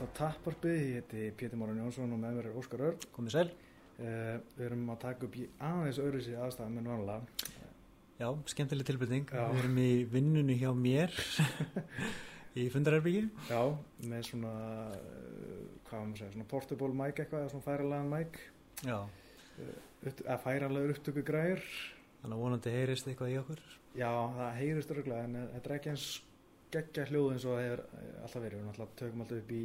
hlusta á Tapparpi, ég heiti Pétur Máran Jónsson og með mér er Óskar Örn. Komið sæl. Uh, við erum að taka upp í aðeins öðru síðan aðstæðan með vanlega. Já, skemmtileg tilbyrning. Já. Við erum í vinnunni hjá mér í fundarherbyggi. Já, með svona, uh, hvað maður segja, svona portable mic eitthvað, eða svona færalega mic, Já, eða færalega upptöku græður. þannig að vonandi heyrist eitthvað í okkur. Já, það heyrist örgulega en þetta er ekki eins geggja hljóð eins og það er eh, alltaf verið. Við náttúrulega tökum alltaf upp í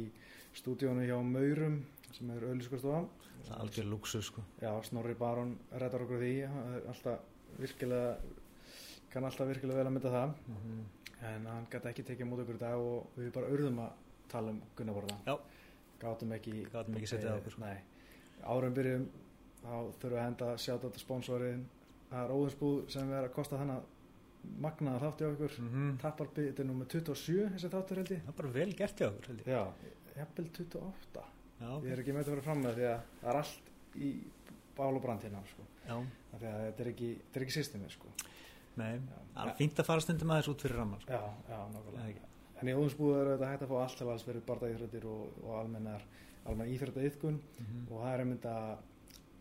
stúdíónu hjá Maurum sem er auðlýskastofa. Það er algjör luxu, sko. Já, Snorri Baron rættar okkur því, alltaf virkilega, kann alltaf virkilega vel að mynda það, Mm en hann gæti ekki tekið mútið okkur í dag og við bara urðum að tala um Gunnaborða. Já. Gátum ekki, Gátum ekki setið á okkur. Nei, árum byrjum, þá þurfum við að henda þetta sponsorinn, það er óðinsbúð sem er að kosta þannig magnaða þátti á ykkur, -hmm. Tapparby, þetta er nummer 27 þessi þáttur held ég. Það er bara vel gert hjá okkur, held ég. Já, jafnvel 28. Já, Ég er ekki með þetta að vera fram með því að það er allt í bál og brand hérna, sko. Já, Af því að þetta er ekki, þetta er ekki systemið sko. nei. Það er fínt að fara stundum aðeins út fyrir ramman, sko. já, já, nákvæmlega. En í óðinsbúðu er þetta hægt að fá allt til alls fyrir bardaíþrættir og, og almennar, almennar íþrættaiðkun Mm og það er einmitt að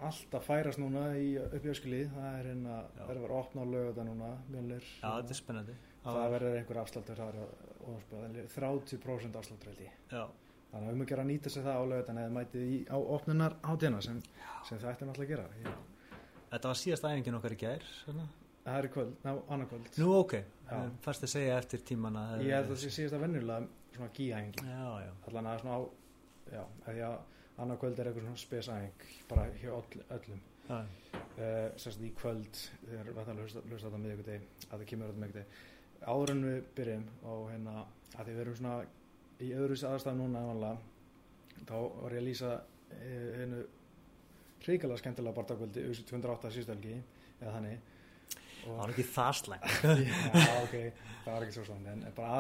allt að færast núna í upp í öskilið, það er hérna, Já. það er að vera opna á lögða núna, mjölnir. Já, þetta er spennandi. Það verður einhver afsláttur, það er óðinsbúðu, 30% afsláttur held ég. Já, Þannig að um að gera að nýta sér það á lögðan eða mætið í, á opnunar hátíðina sem, sem það ætti náttúrulega að gera. Ég, þetta var síðast æfingin okkar í gær, svona. það er í kvöld, ná, annað kvöld. Nú, ok. Já. Fast að segja eftir tíman að... Ég held að það sé síðast að venjulega svona gíæðingi. Já, já. allan að svona á já, að annað kvöld er eitthvað svona spesæðing bara hjá öll, öllum. Uh, sérstaklega í kvöld þegar við ætlum að hlusta þetta miðvikudegi að það kemur þetta miðvikudegi áður en við byrjum og hérna að því við erum svona í öðru aðstæðum núna en vanlega þá var ég að lýsa uh, hennu hrikalega skemmtilega barndagvöldi auðvitað 208 síðustelgi eða þannig. Það var ekki það slæm. já, ok, það var ekki svo svona en bara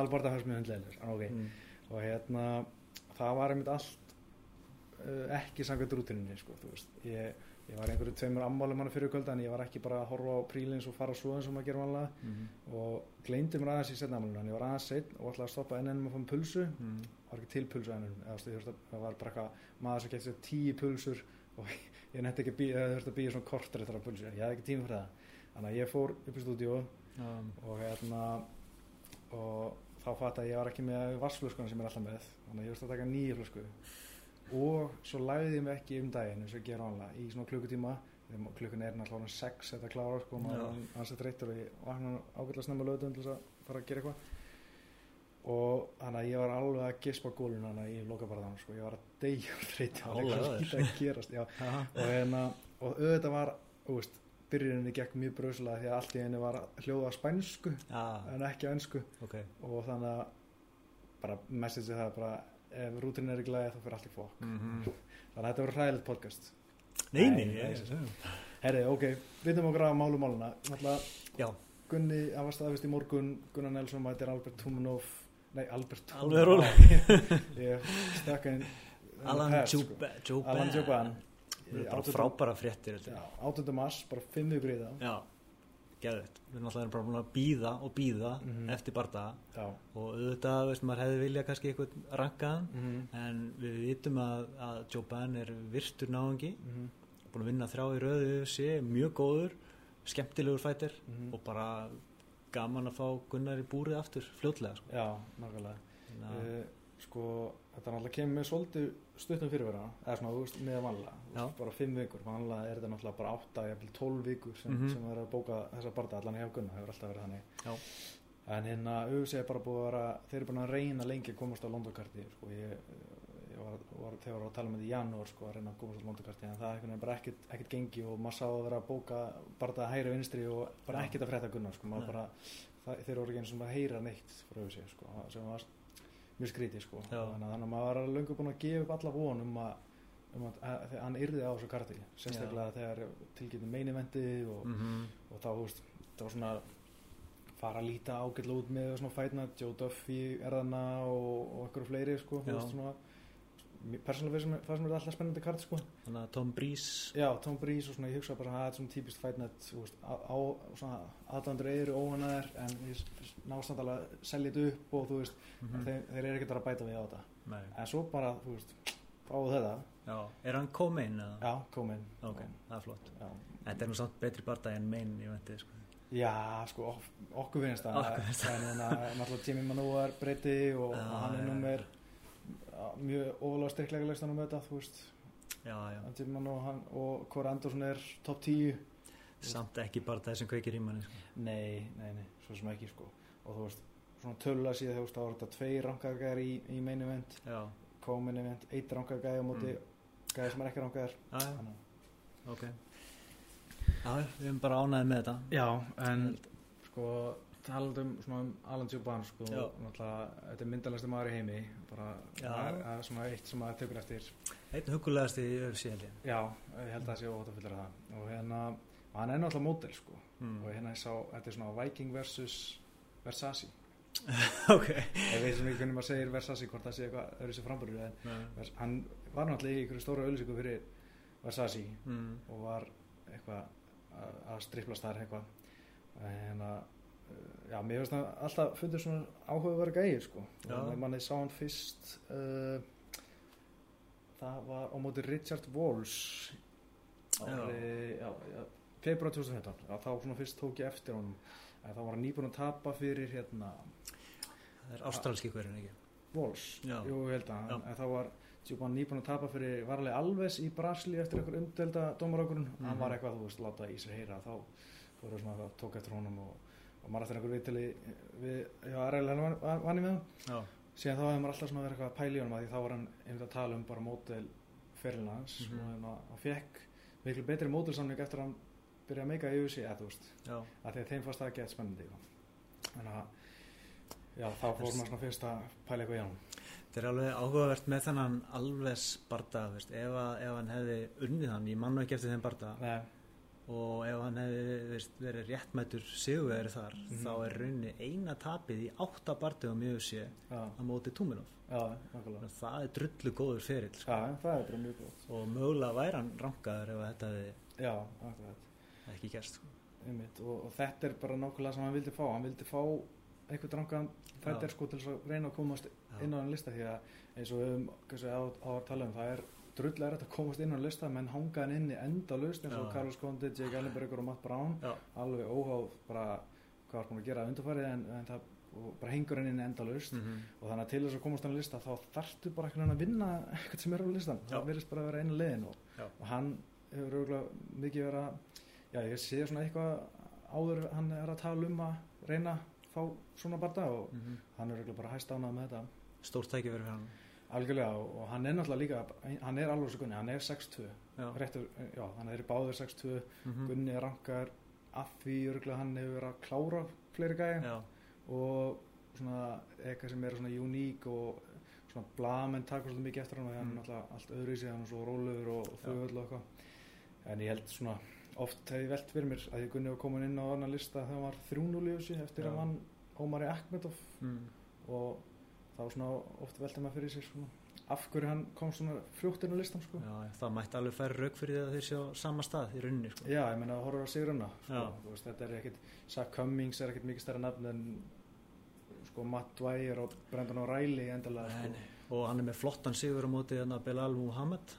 mér hundlegilegur en ok, Mm. og hérna það var einmitt allt ekki samkvæmt rútininni sko, ég, ég var einhverju tveimur ammálum hann fyrir kvölda en ég var ekki bara að horfa á prílins og fara svo eins og maður gerir vanlega Mm og gleymdi mér aðeins í setna ammálinu en ég var aðeins seitt og ætlaði að stoppa enn ennum að fá með pulsu. Mm. var ekki til pulsu ennum þurfti að- það var bara eitthvað maður sem getur sér tíu pulsur og ég nefndi ekki að þurfti að býja svona kortur eftir að pulsu, ég hafði ekki tíma fyrir það. Þannig að ég fór upp í stúdíu Já, og hérna og þá fatt að ég var ekki með vassflöskuna sem ég er alltaf með þannig að ég veist að taka nýju flösku og svo læði ég mig ekki um daginn eins og ég gera ánlega í svona klukkutíma. Þegar klukkan er náttúrulega orðin sex þetta klára sko, maður Já. er ansett reytur og ég vakna ágætlega snemma lögðum til að fara að gera eitthvað. Og þannig að ég var alveg að gispa gólun þannig að ég loka bara þannig sko, ég var að deyja þreyt það var Álega eitthvað þér. lítið að gerast og hérna og auðvitað var, veist byrjuninni gekk mjög bröðslega því að allt í henni var hljóða spænsku Já, en ekki á ennsku ok. og þannig að bara message það er bara ef rútin er í glæði þá fyrir allt í fokk. Mm þannig að þetta voru hræðilegt podcast. Nei, Nei, nei, nei, ég, herri, ok, vitum okkur að málu máluna Alltaf, Já, Gunni, hann var staðvist í morgun Gunnar Nelson mætir Albert Tumanov nei, Albert róleg. ég stakka inn Alan pest, sko. Alan Juban Það er bara frábæra fréttir. Já, þetta. 8. mars, bara 5 vikur í það geðvitt. Við erum alltaf bara að býða og býða Mhm. eftir bardaga Já, og auðvitað, veist, maður hefði viljað kannski eitthvað rankaðan mhm, en við vitum að, að Joe Bann er virtur náðungi mhm, búin að vinna þrjá í röðu sé, mjög góður skemmtilegur fætir mhm. og bara gaman að fá Gunnar í búrið aftur fljótlega sko. Já, nákvæmlega Sko, þetta náttúrulega kemur með svolítið stuttum fyrirvera eða svona, þú veist, með vanlega bara 5 vikur, vanlega er þetta náttúrulega bara 8 jafnvel 12 vikur sem, Mhm. sem er að bóka þessa barða allan hjá Gunnar, hefur alltaf verið þannig. Já. En hérna, auðvitað er bara búið að vera þeir eru búin að reyna lengi að komast á Londonkarti sko, ég, ég var, var, þegar var að tala með því í janúar, sko, að reyna að komast á Londonkarti en það er bara ekkert, ekkert gengi og maður sá að vera að bóka barða hægri vinstri og bara ekkert að frétta Gunnar, sko, maður bara það, mjög skrítið sko. Já. þannig að maður var löngu búin að gefa upp alla von um að, um að, að, hann yrði á þessu karti sérstaklega þegar tilgæti meinivendið og, Mhm. og þá veist, var svona fara að líta ágætlega út með svona fætna Joe Duffy er þarna og, og einhverju fleiri sko, Já. veist svona persónulega fannst mér alltaf spennandi kart sko. Þannig að Tom Breeze já, Tom Breeze og svona ég hugsa bara að það er svona típist fætnet þú veist, á, á svona aðdandur eru óhannaðir en ég nástand alveg að selja þetta upp og þú veist, Mhm. þeir, þeir eru ekkert að bæta við á þetta Nei. en svo bara, þú veist, fáðu þetta Já, er hann eða? já, komin Ok, það er flott. já, Þetta er nú samt betri barndagi en main í venti, sko. já sko, ok, okkur finnst það en hérna, náttúrulega Jimmy Manúar breyti og, Já, hann er nummer mjög ofalega styrklega listanum með þetta, þú veist Já, já. Manúar hann, og Kåre Andersson er top 10 Samt ekki barndagi sem kveikir í manni, sko. nei, nei, nei, svo sem ekki sko og þú veist, svona tölulega síðan þú veist, þá var þetta tveir rankaðgæðar í, í main event Já, komin event, eitt rankaðgæði á móti Mm. gæði sem er ekki rankaðar já, já, ok. Já, við erum bara ánæðið með þetta. Já, en sko talandum svona um Alan Juban sko, Já. náttúrulega, þetta er myndalegsti maður í heimi bara, er, er svona eitt sem maður tekur eftir Einn hugulegast í síðan. Já, ég held að það sé óhátt að fullera það og hérna, hann er náttúrulega mótel sko Mm. og hérna ég sá, þetta er svona Viking versus Versace ok. ég veit sem ekki hvernig maður segir Versace hvort það sé eitthvað öðru Nei. Vers- hann var náttúrulega í ykkur stóra auðlýsingu fyrir Versace Mm. og var eitthvað að- að striplast þar eitthvað að já, mér finnst það alltaf fundur svona áhugaverð gægir sko. Já. og manni sá hann fyrst uh, það var á móti Richard Walls ári, já, já, februar 2015 já, þá svona fyrst tók ég eftir honum. Þá var hann nýbúin að tapa fyrir hérna Það er ástralski hverjum, ekki? Walls, jú, held að en þá var Djúban nýbúin að tapa fyrir varlega Alves í Brasli eftir einhver umdelda dómarökurinn, hann Mhm. var eitthvað, þú veist, láta í sér heyra þá fóru svona eitthvað, tók eftir honum og, og maður eftir einhver viðtali við, Arel hann var, vann í með hann síðan þá hefði maður alltaf verið eitthvað að pæla í honum að því þá var hann einmitt að tala um bara mótel fyrirlina hans Mhm. og hérna, hann fekk miklu betri mótelsamning eftir að hann byrja að meika í UFC, eða þú veist. Að því að þeim fannst það að geta spennandi þannig að já, þá fór maður svona fyrst að pæla eitthvað í hann Þetta er alveg áhugavert með þennan alves barda, veist, ef, að, ef hann hefði unnið hann, ég mann ekki eftir þeim barda. Nei, og ef hann hefði verið réttmætur sigurveri þar, Mhm. þá er rauninni eina tapið í átta bardugum mjög sé já, að móti Túminov. nákvæmlega Það er drullu góður ferill sko. Er gott og mögulega væri hann rankaður ef þetta hefði ekki gerst. Sko. og, og þetta er bara nákvæmlega sem hann vildi fá hann vildi fá einhvern rangan fættir Já. sko til að reyna að komast inn á hann lista því að eins og við höfum á að tala um það er drull er að komast inn á lista menn hanga hann inni enda lust eins og. Carlos Condit, Jake Ellenberger og Matt Brown Já. alveg óháð bara hvað var búin að gera undarfærið en, en það og bara hengur hann inn enda lust Mm og þannig að til þess að komast á hann lista þá þarftu bara einhvern veginn að vinna eitthvað sem er á listan Já. það verðist bara að vera einu leiðin og, og hann hefur auðvitað mikið verið að já ég sé svona eitthvað áður hann er að tala um að reyna að fá svona barða og -hmm. hann er auðvitað bara hæst ánað með þetta Stórt tæki verið fyrir hann. Algjörlega og, hann er náttúrulega líka hann er alveg svo gunni, hann er 6'2 Já. réttur, já, hann er báður 6'2 Mm Gunni er rankar af því örgulega hann hefur verið að klára fleiri gæja og svona eitthvað sem er svona uník og svona blamenn taka svolítið mikið eftir hann og hann Mm. er náttúrulega allt öðru í sig hann er svo rólegur og, og þauðvöld og eitthvað en ég held svona oft hef ég velt fyrir mér að því Gunni var komin inn á annan lista þegar hann var 3-0 í þessu eftir Já. að hann Ómari Akmedov Mm. og þá svona oft velta maður fyrir sér svona af hverju hann kom svona á listan sko. Já, það mætti alveg færi rauk fyrir því að þeir séu á sama stað í rauninni. Sko. Já, ég meina að horfa á Sigrunna sko. Veist, þetta er ekkit Zach Cummings er ekkit mikið stærra nafn en sko Matt Dwyer og Brendan O'Reilly endalega sko. Og hann er með flottan sigur á móti hérna Belal Muhammad.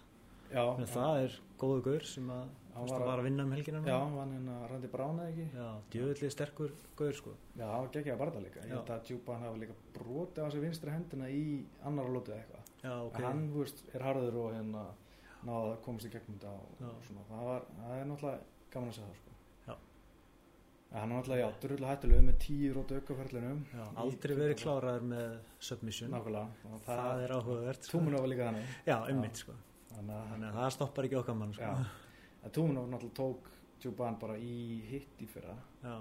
Já, Menn það er góðu gaur sem að, Hann hann var að- að vinna um helgina núna. Já, hann hérna Brown eða ekki Já, djöfullið sterkur gaur sko. Já, það var geggjaða barða líka Ég held að Djúpan hafa líka brotið á sig vinstri hendina í annar lótið eitthvað Já, ok. En hann, þú veist, er harður og hérna náða að komast í gegnum þetta og, og svona, það var, það er náttúrulega gaman að segja það sko Já. Hann er náttúrulega, já, drullu hættulega með tíu rótu aukaferðlinum Já, aldrei verið kláraður með submission. Og er. Sko. Að, Þannig að það stoppar ekki okkar mann sko. En Túmunov náttúrulega tók Djúpan bara í hitt í fyrra Já.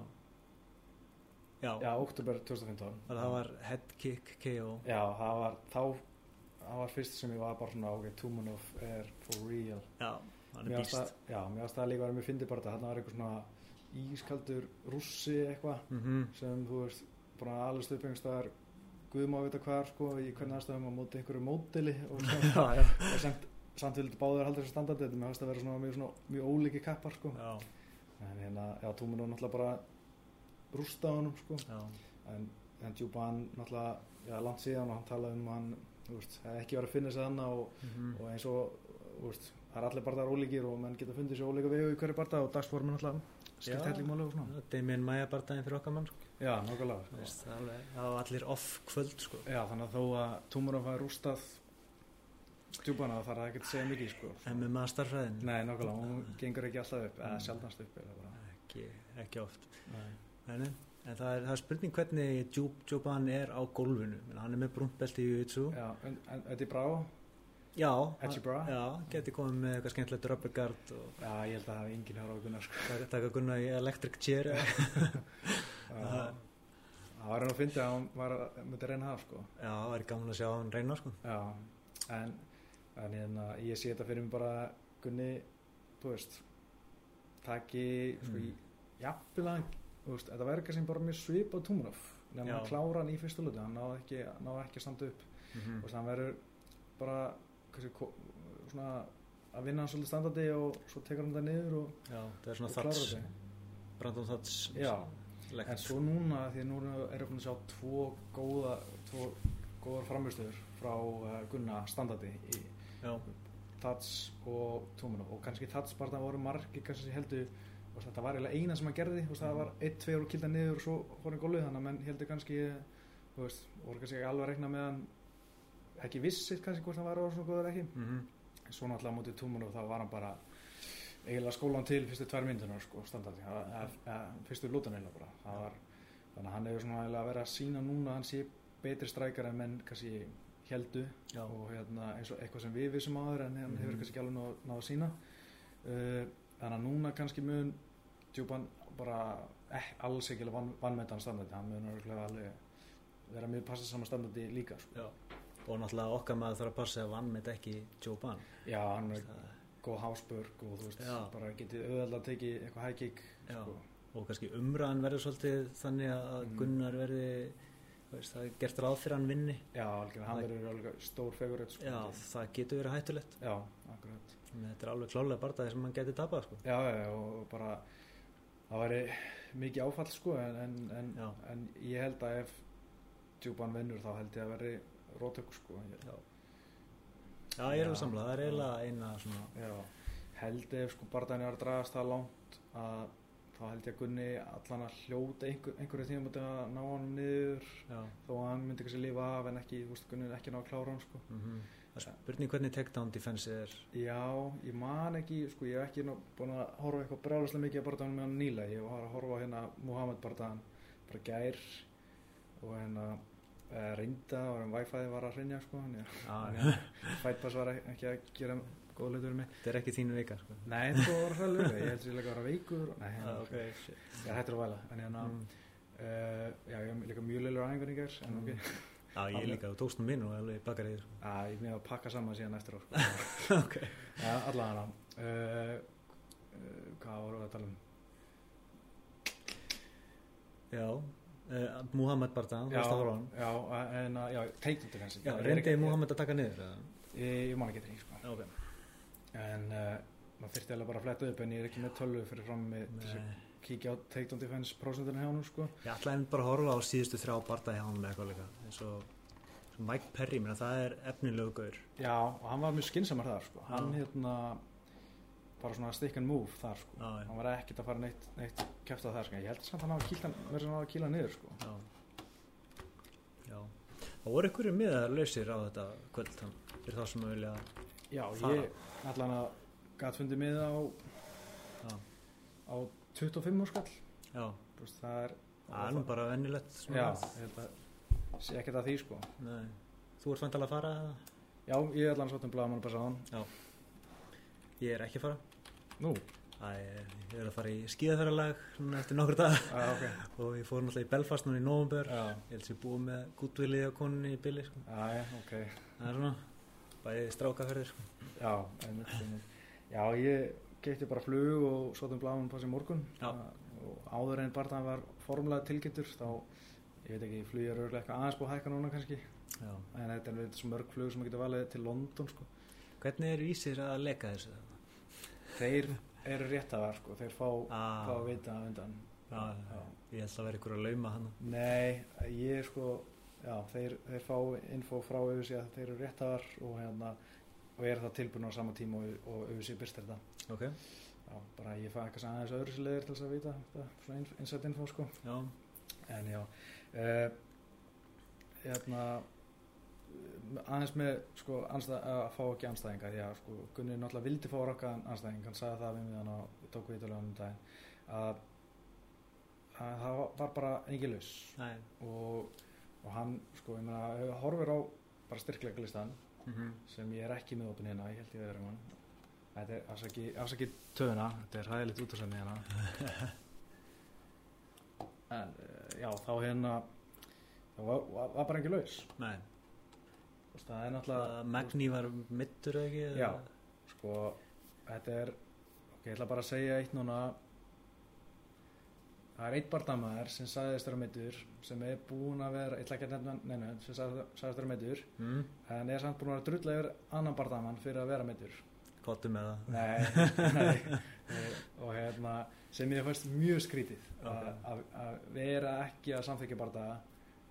Já, Já, oktober 2015 og það var head kick KO. Já, það var þá það var fyrst sem ég var bara svona ok, Túmunov er for real Já, hann Mér er býst. það, já, mér varst það líka að vera mjög fyndi bara þetta, þarna var eitthvað svona ískaldur rússi eitthvað Mm sem þú veist, bara alveg stöðbengstæðar Guðum á að vita hvað sko, í hvernig aðstæðum á móti einhverju mótili og, Já, já. og samt, samt vildi báður halda þessu standardi þetta varst að vera svona mjög, svona, mjög ólíki kappar sko. En hérna, já, Túmunov náttúrulega bara rústa á honum sko. en, en Djúban náttúrulega, já, langt síðan og hann talaði um hann þú veist, það er ekki verið að finna sig þannig og, Mhm. og eins og þú veist, það er allir barðar ólíkir og menn geta fundið sér ólíka vegu í hverju barða og dagsformin Já. helling máli og svona Damien Maia bardaginn fyrir okkar mann sko. já, nokkulega sko. það var allir off kvöld sko. já, þannig að þó að að fæða rústað djúbana þá þarf það ekki að segja mikið sko. MMA starfræðin nei, nokkulega, hún gengur ekki alltaf upp eða sjaldnast upp ekki, ekki oft nei. En það er, það er spurning hvernig Djúb, Djúban er á gólfinu. Hann er með brúntbelti í en, en Eddie Bravo Já? Já, geti komið með eitthvað skemmtilegt og já, ég held að það hafi enginn hér á Gunnar sko. taka, taka gunna í electric chair. Já. það var hann að fyndi að hann var að reyna það sko. Já, það væri gaman að sjá hann reyna, sko. já, en, en hérna, ég sé þetta fyrir mig bara Gunni, þú veist taki sko, Mm. veist, þetta verður kannski bara mjög svip á Túmurov nefnum að klára hann í fyrstu luti hann náði ekki, náði ekki að standa upp. Mm þú veist, hann verður bara kannski, svona að vinna hann svolítið standandi og svo tekur hann það niður og, Já, það er svona og þats, Brandon Thats. En svo núna, því nú erum við að sjá tvo góða, tvo góðar framistöður frá uh, Gunna standardi í Tats og Tómunum og kannski Tats bara það voru margir kannski heldur og þetta var eiginlega eina sem hann gerði og það var 1-2 og kilda niður og svo hann gólið þannig að menn heldur kannski veist, voru kannski ekki alveg að reikna með hann ekki vissir kannski hvort hann var á svona góður ekki. Mm en svo náttúrulega á mótið Tómunum þá var hann bara eiginlega skólan til fyrstu tvær myndunar sko, standardi, fyrstu lútan eiginlega bara. Það var, þannig að hann hefur svona eiginlega verið að sína núna að hann sé betri strækar en menn kannski heldu og hérna, eins og eitthvað sem við vissum áður en Mhm. hefur kannski ekki alveg náð, náð að sína uh, þannig að núna kannski mun djúpan bara eh, alls ekki alveg vann, vannmetan standardi hann mun alveg vera mjög passað saman standardi líka sko. Og náttúrulega okkar maður þarf að passa að vann með ekki Djúban. já, hann er góð hásbörg og þú veist, Já. bara getið auðvitað að tekið eitthvað Já. sko. Og kannski umræðan verður svolítið þannig að Mhm. Gunnar verði, veist, það er gert ráð fyrir hann vinni. já, algjörlega, hann verður alveg stór fegurinn sko. Já, það getur verið hættulegt. já, akkurat að Þetta er alveg klálega barndagi sem hann geti tapað, sko. já, já, og bara það væri mikið áfall sko en, en, en, en ég held að ef djúpan vinnur þá held ég að verði rótök sko ég, Já. Já, ég er alveg Já. samlað. Það er eiginlega eina svona, já, held ef sko barðan er að dragast það langt að þá held ég að Gunni allan að hljóta einhver, einhverju tíma mútið að ná hann niður já. þó að hann myndi kannski lifa af en ekki, þú veist, Gunni er ekki ná að klára hann sko Mm Það er spurning hvernig takedown defense er. Já, ég man ekki, sko, ég hef ekki nú búin að horfa eitthvað brjálaslega mikið að barðan með hann nýla, ég var að horfa hérna Muhammed barðan bara gær og hérna e, reynda og hann Wi-Fi var að hreinja, sko, hann Já, Fightpass var ekki að gera Þetta er ekki þínu vika, sko. Nei, það var hræðilega, ég held sér líka að vera veikur, nei, Já, hérna, ok, shit. ég hættur að væla, en hérna, Mm. uh, já, ég líka mjög leilur gær, en Mm. ok, Já, ég líka, þú tókst nú minn og alveg bakar í þessu. að ég með að pakka saman síðan eftir á, sko, ok. já, allavega uh, uh, hvað voru við að tala um? Já, uh, Muhammed Bardan, þú veist að horfa á hann. já, en að, já, Já, Ég reyndi Muhammed að taka niður? Ég, ég man ekki þetta í, sko, Ok. En uh, maður þyrfti alveg bara að fletta upp, en ég er ekki með tölvu fyrir fram með þess að kíkja á takedown defense prósenturinn hjá hann, sko, Ég ætlaði einmitt bara að horfa á síðustu þrjá bardaði hjá hann með eitthvað líka. eins og Mike Perry, minna, það er efnilegu gaur. Já, og hann var mjög skinsamar þar sko. hann Já. hérna bara svona stick and move þar sko. Já, hann var ekkert að fara neitt, neitt kæft að það sko. ég held að hann verður að kýla niður sko. Já. Já. Það voru einhverju miðar lausir á þetta kvöld, fyrir þá sem að vilja já, Fara. ég allan að gæt fundið með á, Já. á 25 úr skall Já, Þú veist, það er það er nú bara vennilegt já, ég held að sé ekkert að því sko. Nei. Þú ert vantilega að fara já, ég er allan svo til blaðmann bara sá hann Ég er ekki að fara. nú, Æ, ég er að fara í skíðaferðalag svona eftir nokkur dag já, ok og ég fór náttúrulega í Belfast núna í november. já, Ég held sem ég búið með gútvilið á konunni í bili, sko. já, já, ok Það er svona, bæði strákaferðir, já, já, ég geitti bara flug og svo til blaðmann passi morgun og áður en barðan var formulega tilkynntur þá, ég veit ekki, flugið er örgulega eitthvað aðeins búið að hækka núna kannski Já. en þetta er við svo mörg flug sem maður getur valið til London sko. Hvernig eru ísir að leka þessu? þeir eru réttafar sko. þeir fá, Ah. fá að vita á undan Já. ég held að vera ykkur að lauma hann. nei, ég sko já, þeir, þeir fá info frá auðvitað að þeir eru réttar og hérna og er það tilbúin á sama tíma og, auðvitað byrstir þetta ok, já, bara ég fæ eitthvað aðeins öðru sér leiðir til þess að vita svona inn- insight info sko. Já, en já uh, hérna aðeins með sko anstæð, að fá ekki anstæðinga því að sko Gunni náttúrulega vildi fá rakka anstæðing hann sagði það við mig þannig að tók við um daginn að, að það var bara engin laus og, og hann sko ég meina ef þú horfir á bara styrkleika listan mm sem ég er ekki með opin hérna ég held ég að vera um þetta er afsaki, afsaki töðuna þetta er hæðilegt út af semni hérna. En eh, já þá hérna það var, var, bara engin laus. Veist, það er náttúrulega Magni var mittur ekki? Já. sko þetta er ok, ég ætla bara að segja eitt núna það er eitt bardamaður sem sagðist vera meittur sem er búin að vera, ég ætla ekki að nefna neina, sem sagði- sagðist vera meittur mm, en er samt búin að vera drulla yfir annan bardamann fyrir að vera meittur kottu með það. Nei, nei. Eh, og hérna sem ég fannst mjög skrítið Ok. að- að að vera ekki að samþykja bardaga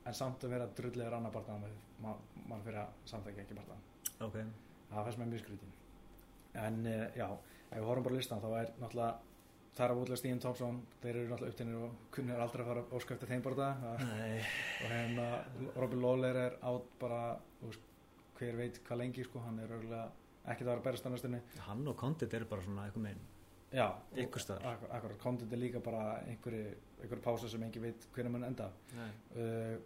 en samt að vera drulla yfir annan bardamann mann man fyrir að samþykja ekki bardaga. Ok, það fannst mér mjög skrítið. En uh, já, ef við horfum bara á listan þá er náttúrulega þar af útlega Stíðin Thompson þeir eru náttúrulega upptænir og kunnir aldrei að fara óskæfti þeim bara það og hérna Robin Lawler er átt bara veist, hver veit hvað lengi sko, hann er örgulega ekkert að vera að berast á næstunni. Hann og Condit eru bara svona eitthvað megin já, Einhvers staðar. ak akkurat, content er líka bara einhverju, einhverju pása sem engin veit hvernig mun enda. Nei, uh,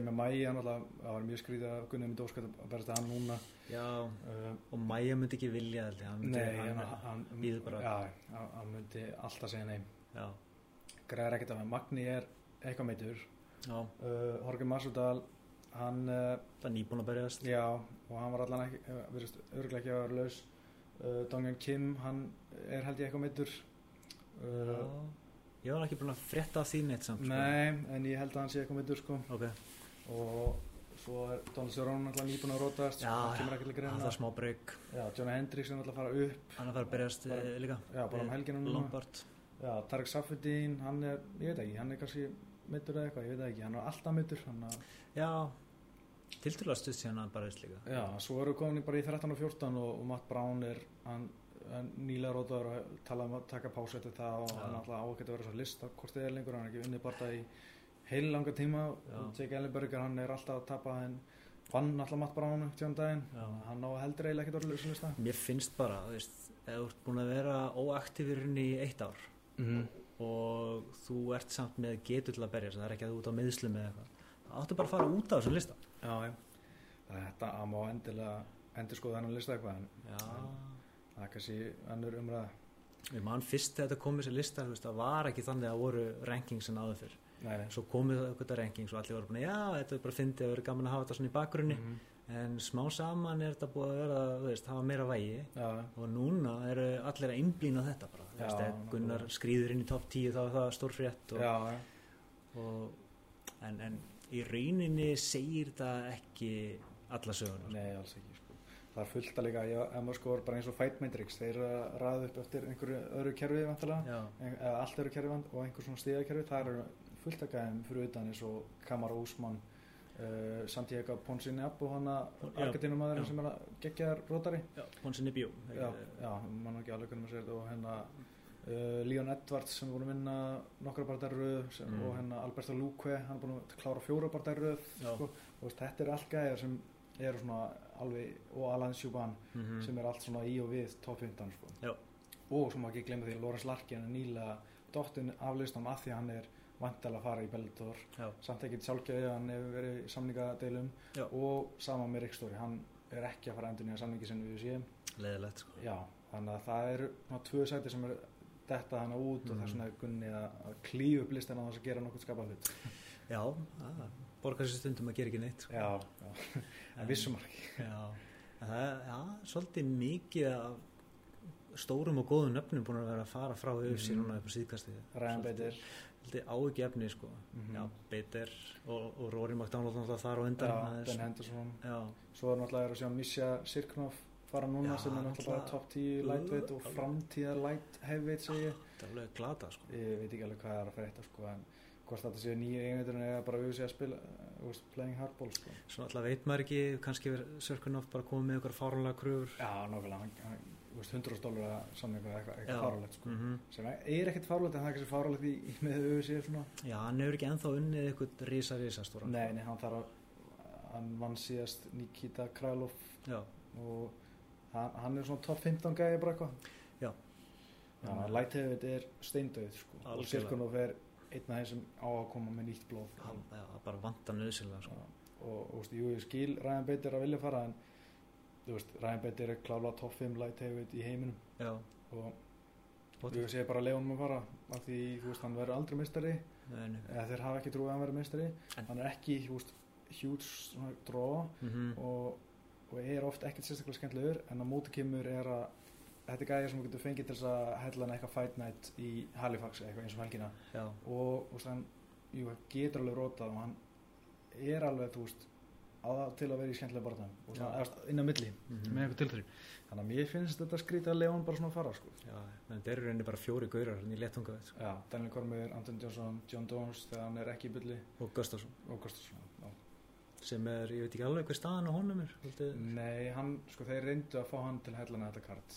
Mæi, hann alltaf það var mjög skrítið að Gunni myndi óskæft að berast að hann núna. Já, uh, og Maja myndi ekki vilja ég, hann myndi, Nei, hann, hann, hann, bíður bara. Já, hann, hann myndi alltaf segja nei. Já, Græðir ekkert af hann. Magni er eitthvað meitur já, uh, Horki Masudal hann, uh, það er nýbúin að berjast. já og hann var allan ekki, virðist örgulega ekki að vera laus. Dongjan Kim, hann er held ég eitthvað meitur já, ég var ekki búin að frétta af því neitt samt sko. Nei, en ég held að hann sé eitthvað meitur sko. Ok, og svo er Donald Cerrone alltaf nýbúin að rótast það er smá Já, Johnny Hendricks er alltaf að fara upp. Hann er að fara að berjast Bara- eh, líka. Já, bara um Lombard. Já, Tarek Safedin, hann er, ég veit ekki, hann er kannski mittur eða eitthvað, ég veit ekki, hann er alltaf mittur að, já, tilturlega stuð síðan hann berjast líka. Já, svo eru komin bara í 13 og 14 og, og Matt Brown er, hann, nýlega rótaður og talaði um að taka pásu eftir það og Já. hann alltaf á að verið svo list hvort þið er lengur, hann er ekki unnið bara í heil langa tíma. Já. og Jake Ellenberger, hann er alltaf að tapa en vann alltaf Matt Brown tjóðan daginn, Já. hann á heldur eiginlega ekkert orðið sem lista mér finnst bara, þú veist, ef þú ert búin að vera óaktífurinn í eitt ár mm. og þú ert samt með getur til að berjast það er ekki að þú ert á meðslum eða eitthvað það áttu bara að fara út af þessum lista. Já, já, það er þetta að má endilega endur skoða þennan lista eitthvað en já, það er kannski önnur umræða. Ég man fyrst þegar þetta kom þessi lista þú veist, það var ekki þannig að voru rankings en áður fyrr Nei, svo komið það eitthvað rankings og allir voru bara, já, þetta er bara fyndið að vera gaman að hafa þetta svona í bakgrunni. Mhm. en smá saman er þetta búið að vera veist, hafa meira vægi. Já, og núna eru allir að einblýna þetta bara, Já, veist. Gunnar skrýður inn í topp 10 þá er það stór frétt og, já. og, en, en í rauninni segir það ekki alla söguna. Nei, alls ekki sko. Það er fullt að líka, ef maður sko bara eins og Fight Matrix, þeir ræða upp eftir einhverju öðru kerfi eða allt öðru kerfi og einhver svona stíðakerfi, það eru fullt að gæðum fyrir utan eins og Kamara Úsmann, uh, Santiago Ponsinab og hana já. sem er að gegja rótari. já, Ponsin Ibjó Já, já, mann ekki alveg hvernig maður segir þetta og hérna uh, Leon Edwards sem er búin að vinna nokkra barndar röð sem, Mm. og hérna Alberto Luque, hann er búin að klára fjóra barndar röð Já. sko, og þetta er allt gæðir sem eru svona alveg, og Alan Sjuban Mhm. sem er allt svona í og við top 15 sko. Og má ekki glemma því Lorenz Larkin er nýlega dottin af listan af því hann er vantilega að fara í Bellator já, samt ekkert sjálfgæði, hann hefur verið í samningadeilum Já. og sama með Rick Story, hann er ekki að fara endur nýja samningi sinni við séum leðilegt sko. Já, þannig að það eru svona tvö sæti sem eru detta hana út og Mhm. þess vegna er Gunni að, að klíu upp listina á þess að gera nokkuð skapað hlut. já, að, borgar sér stundum að gera ekki neitt sko. Já, já, en vissum ekki. já, það er svolítið mikið af stórum og góðum nöfnum búin að vera að fara frá UFC Mhm. núna upp á síðkasti Ryan Bader. Svolítið áhugjefni sko Mhm. já, Bader og, og Rory McDonald þar á undan Já, Það Ben Henderson. já, Svo er náttúrulega að sjá Misha Sirknoff fara núna Já, sem er náttúrulega top 10 lightweight og framtíðar light heavyweight segi þetta er alveg glata sko Ég veit ekki alveg hvað það er að frétta sko en hvort þetta sé nýja eigendurinn eða bara við sé að spila uh, playing hardball sko. Svo alltaf veit maður ekki, kannski verður Sörkun oft bara komið með ykkur fáránlega kröfur. já, nákvæmlega hann, 100 dólar að samningu eða eitthvað, eitthvað fáralegt sko. Mhm. sem er ekkert fáralegt en það er kannski fáralegt í, í með auðvitað svona Já, hann hefur ekki ennþá unnið ykkur rísa, rísa stóra. nei, nei, hann þarf að hann vann síðast Nikita Kralov og hann, hann er svona top 15 gæði bara eitthvað Já. Já, Lightheavy er steindauð sko. og. Sirkunov er einn af þeim sem á að koma með nýtt blóð já, bara vantar nöðsynlega, sko. Og, og veist, jú, ég skil Ryan Bader að vilja fara en þú veist, Ryan Bader er klála top 5 Lightheavy í heiminum. Já, og og ég sé bara að leiða honum að fara af því, þú veist, hann verður aldrei nei. eða þeir hafa ekki trúið að hann verður meistari. En- hann er ekki, þú veist, huge svona draw. Mhm. og, og er oft ekkert sérstaklega skemmtilegur en á móti kemur er að þetta er gæði sem þú getur fengið til þess að hella hann eitthvað fight night í Halifax eitthvað eins og helgina. Já, og þú veist, hann jú, getur alveg rótað og hann er alveg, þú veist til að vera í skemmtilega og veist, inn á milli Mhm. með eitthvað tilþrý þannig að mér finnst þetta skrítið að hann bara svona að fara sko. já, þetta eru reyni bara fjóri gaurar hann í letunga, sko. Já, Daniel Cormier, Anton Johnson, John Jones þegar hann er ekki í bylli og Gustafsson, og sem er, ég veit ekki alveg hver staðan á honum er, Vildi... Nei, hann, sko, þeir reyndu að fá hann til hellana þetta kart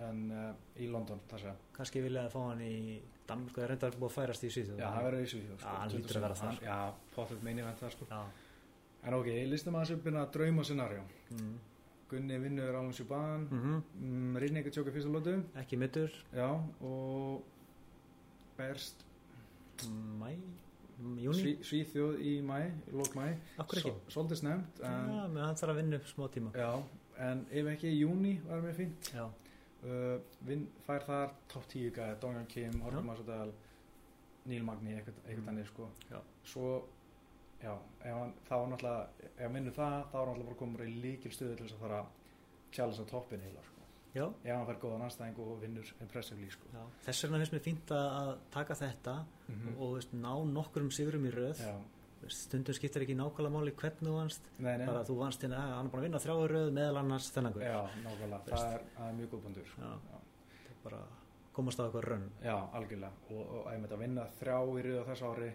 en uh, í London, það kannski vilja að fá hann í Danmark, það er reyndar búið að færast í Svíþjóð. Já, hann verður í Svíþjóð sko, Já, hann hlýtur að vera 27. þar. Já, En ok, listum aðeins upp hérna drauma scenarjó mm. Gunni vinnur Alan Subban Mm mm, Rinni ekki tjóka fyrsta lótu ekki mittur, Já, og berst. Mæ, júni, Sví, Svíþjóð í mæ, í lók mæ akkur ekki. Svo- Svolítið snemt Já, menn hann þarf að vinna upp smá tíma. Já, en ef ekki í júni var mér fínt. Já, uh, vin, Fær þar top 10 gæði Dongan Kim, Horfum Massadal Níl Magni, eitthvað, eitthvað Mm. þannig sko. Já. Svo Já, hann, þá er náttúrulega, ef hann vinnur það, þá er hann náttúrulega bara komur í líkil stöðu til þess að fara að challenge á toppin heila, sko. já, Ef hann fær góðan anstæðing og vinnur impressively, sko. já. Þess vegna finnst mér fínt að taka þetta Mm og veist, ná nokkurum sigurum í röð. Já, Stundum skiptir ekki nákvæmlega máli hvernig þú vannst. Bara þú vannst hérna, "Ah, hann er búin að vinna þrjáu röð meðal annars þennan já, nákvæmlega, það er, það er mjög góð bundur, sko. Já. Já, Bara komast á eitthvað rönn. já algjörlega, og, og ef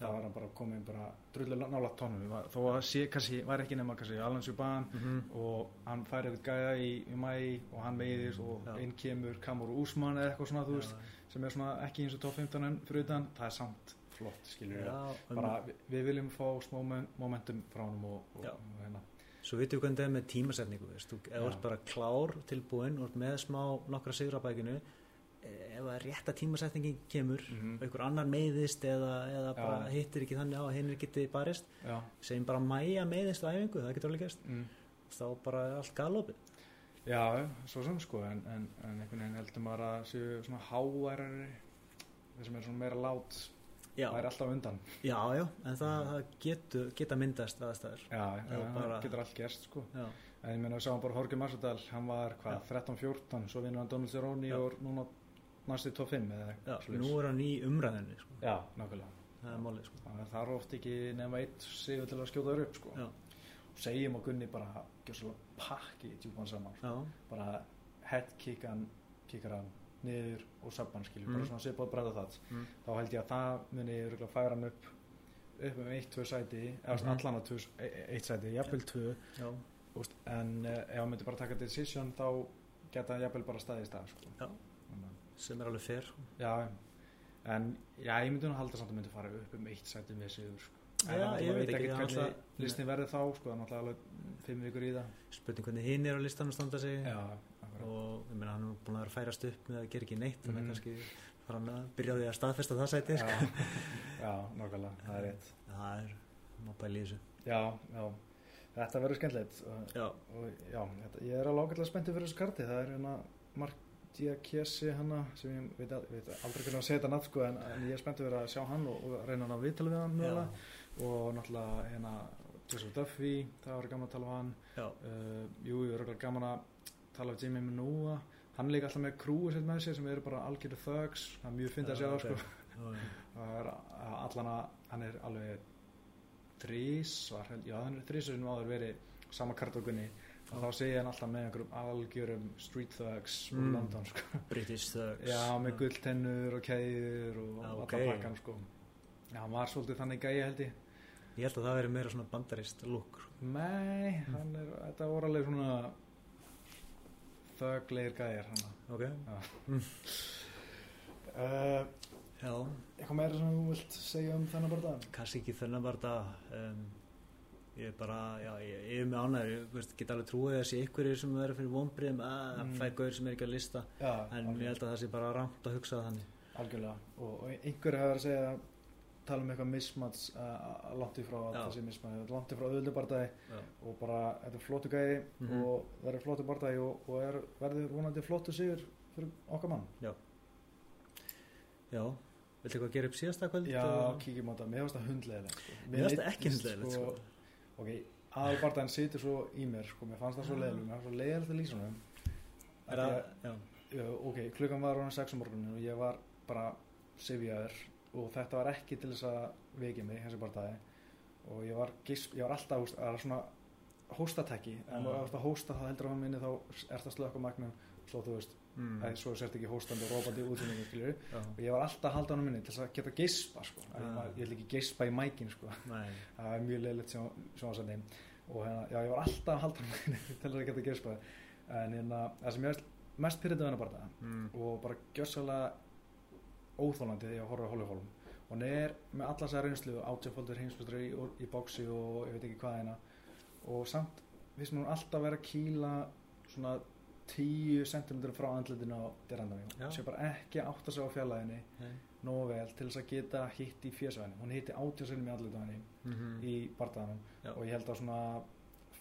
þá er hann bara komin bara drullu nála tónum, þó að sé kannski, var ekki nema kannski Alan Subban Mm og hann fær eitthvað gæða í, í mæ og hann meiðis og Já. inn kemur Kamur Úsmann eða eitthvað svona, þú veist, sem er svona ekki eins og top 15 en fyrir utan, það er samt flott, skilur um, bara við, við viljum fá smá men- momentum frá hann og, og, og hérna, Svo veitum við hvernig það er með tímasetningu. Þú, ert bara klár tilbúin og ert með smá nokkra sigrabækinu ef að rétta tímasetningin kemur Mhm. og einhver annar meiðist eða, eða bara Já. hittir ekki þannig á að hinn geti barist. Já, segjum bara mæja meiðist á æfingu, það getur alveg gæst mm, þá bara allt galopið. Já, svo sem sko en, en, en einhvern veginn heldur maður að séu svona háværari þeir sem er svona meira lát það er alltaf undan. Já, já, en það, það getur, geta myndast aðstæður. Já, það bara- getur allt gerst sko. Já, en ég meina við sáum bara Jorge Massadal hann var hvað, 13-14 svo vinnur hann Donald Cerrone og núna næst í top 5 eða já, nú er hann í umræðinni sko. já, nákvæmlega það er málið sko. það er þar oft ekki nema eitt sigur til að skjóta þér upp sko. og segjum og Gunni bara pakki djúpan saman já, bara head kick hann niður og sabban Mm. bara svona svipað að breyta það Mm. þá held ég að það muni færa hann upp upp um eitt, tvö sæti eða mm allan að tvö, e- e- eitt sæti jafnvel tvö já, úst, en uh, ef hann myndi bara taka decision þá geta hann jafnvel bara staðið í stað sko. Já. Þannig að- sem er alveg sko. já en já, ég myndi nú halda samt að myndi fara upp um eitt sæti með sigur sko. Já, En náttúrulega ég veit ekki, er hvernig listin verði þá sko, er náttúrulega alveg fimm vikur í það. Spurning hvernig hinn er á listanum standa sig. Já, og ég meina hann er búin að vera að færast upp með að gera ekki neitt þannig að kannski fara hann að byrja á því að staðfesta það sæti sko. já, já, nákvæmlega, það er rétt. Það er, má pæla í þessu. Já, já, þetta verður skemmtilegt. Og, já, og já, þetta, ég er alveg ágætlega spenntið fyrir þessu karti. Það er hérna Mark Diakesi hana sem ég veit, veit aldrei hvernig að segja þetta nafn sko, en, en ég er spenntið fyrir að sjá hann og, og reyna hann að viðtala við hann já, mögulega. Og náttúrulega hérna Joseph Duffy, það var gaman að tala við hann. Uh, jú, ég er örugglega gaman að tala við Jimmy Minua hann líka alltaf með krúi sitt með sér sem eru bara algjörðu thugs, það er mjög fyndið að sjá það sko. Það a- allan að hann er alveg þrís já hann er þrís sem áður verið sama kartokunni og þá segja hann alltaf með einhverjum algjörum street thugs úr Mm. London sko. British Thugs. Já, með gulltennur og kæður og Já, allan ok. pakkan sko. já, hann var svolítið þannig gæi held ég. Ég held að það veri meira svona bandarist lúk nei, hann er, þetta voru alveg svona þöglegir gæjar hann. Ok. Uh, eitthvað meira sem þú vilt segja um þennan bara dag kannski ekki þennan bara það um, Ég er bara, já, ég, ég er með ánæður Ég get alveg trúið að sé ykkur sem verður fyrir vonbriðum að Mm. mm. fær gaur sem er ekki að lista já, En ég held að það sé bara rámt að hugsa þannig algjörlega og, og einhverju hefur að segja tala um eitthvað mismats uh, langt í frá að Já. það sé mismats langt í frá öðlu bardagi Já, og bara þetta er flottu gæði Mhm. og það er flottu bardagi og, og er, verður vonandi flottu sigur fyrir okkar mann já Viltu eitthvað gera upp síðasta kvöld? já, og- kíkjum á þetta, mér finnst það hundlegilegt sko. Mér finnst það ekki hundleiðilegt, sko. Ok, aðal bardaginn situr svo í mér sko, mér fannst það svo Já. leiðilegt mér fannst það svo leiðilegt að lýsa það, Já, ok, klukkan var ráðan 6 um morgunin og ég var bara sifjaður og þetta var ekki til þess að vekja mig þessi barndagi og ég var, gisp, ég var alltaf húst, að svona hóstatekki en Já. þú ert að hósta þá heldur á minni þá ert að slöka magnum svo þú veist, mm, mm. svo sért ekki hóstandi og rópandi já. og ég var alltaf að halda hann minni til þess að geta gispa sko. Já. ég, vil ekki gispa í mækin sko. Það er mjög leiligt sjónasandi og hérna, já, ég var alltaf að halda hann minni til þess að geta gispa en hérna, það sem ég veist mest við hennar barndaga mm, og bara gjössalega óþólandi þegar ég horfði á Hollywholm og hann er með alla þessar reynslu átjáfaldur heimsbústur í, í bóksi og ég veit ekki hvað hérna og samt finnst mér hún alltaf vera að kýla svona 10 cm frá andlitinu á derandami Já. sem bara ekki átt að segja á fjallaðinni nógu vel til þess að geta hitt í fjösvæðinu hún hitti 80 cm í andlitu á henni mhm, í bardaðanum Já. og ég held að svona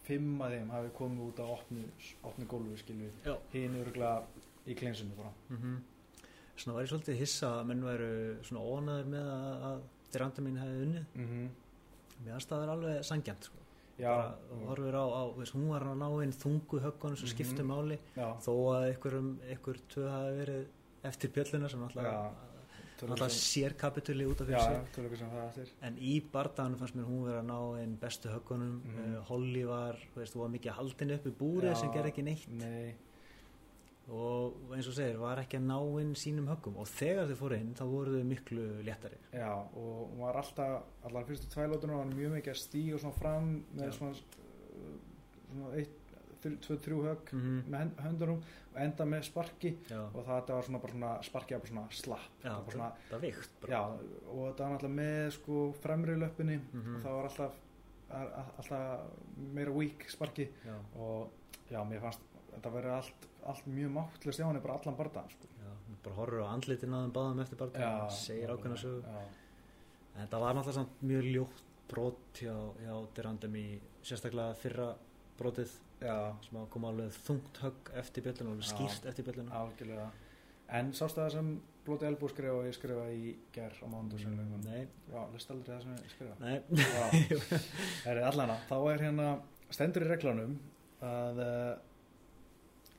fimm af þeim hafi komið út á opnu, opnu gólfi skilju hinn öruglega í kleinsunni bara. Mhm. Svona var ég svolítið hissa að menn væru svona ónaður með að, Diranda mín hefði unnið. Mm Mér finnst það er alveg sangjant sko. Já, bara, horfir á, á veist, hún var að ná inn þungu höggunum sem Mhm. skiptu máli já, þó að einhver tvö hafi verið eftir bjölluna sem alltaf, sér kapituli út af fyrir sig. en í bardaganum fannst mér hún vera að ná inn bestu höggunum. Mhm. uh, Holly var, veist, hún var mikið haldin upp í búrið sem gerði ekki neitt. Nei, og eins og segir, var ekki að ná inn sínum höggum. Og þegar þau fóru inn þá voru þau miklu léttari. Já, og hún var alltaf allar fyrstu tvælótunar var mjög mikið að stíga svona fram með Já. svona uh, svona eitt, tvö, þrjú högg mm með hend- höndunum og enda með sparki. Já, og það var svona bara svona sparki bara svona slapp. Já, það svona, það vikt já, og það var alltaf með sko fremri löppinni. Mhm. og það var alltaf alltaf meira weak sparki. Já, og já, mér fannst þetta verið allt, allt mjög máttlust hjá henni bara allan barða sko. bara horfur á andlitin á þeim báðum eftir bardagan segir ákveðna sögu. já, En þetta var náttúrulega samt mjög ljótt brot hjá, hjá Dirandum í sérstaklega fyrra brotið. Já, sem að koma alveg þungt högg eftir bjölluna, alveg skýrt eftir bjölluna. algjörlega. En sástu það sem Blóti Elbú skrifa og ég skrifa í ger á mándu lögum Nei, já, lest aldrei það sem ég skrifa nei, það er allana þá er hérna, stendur í reglunum að uh,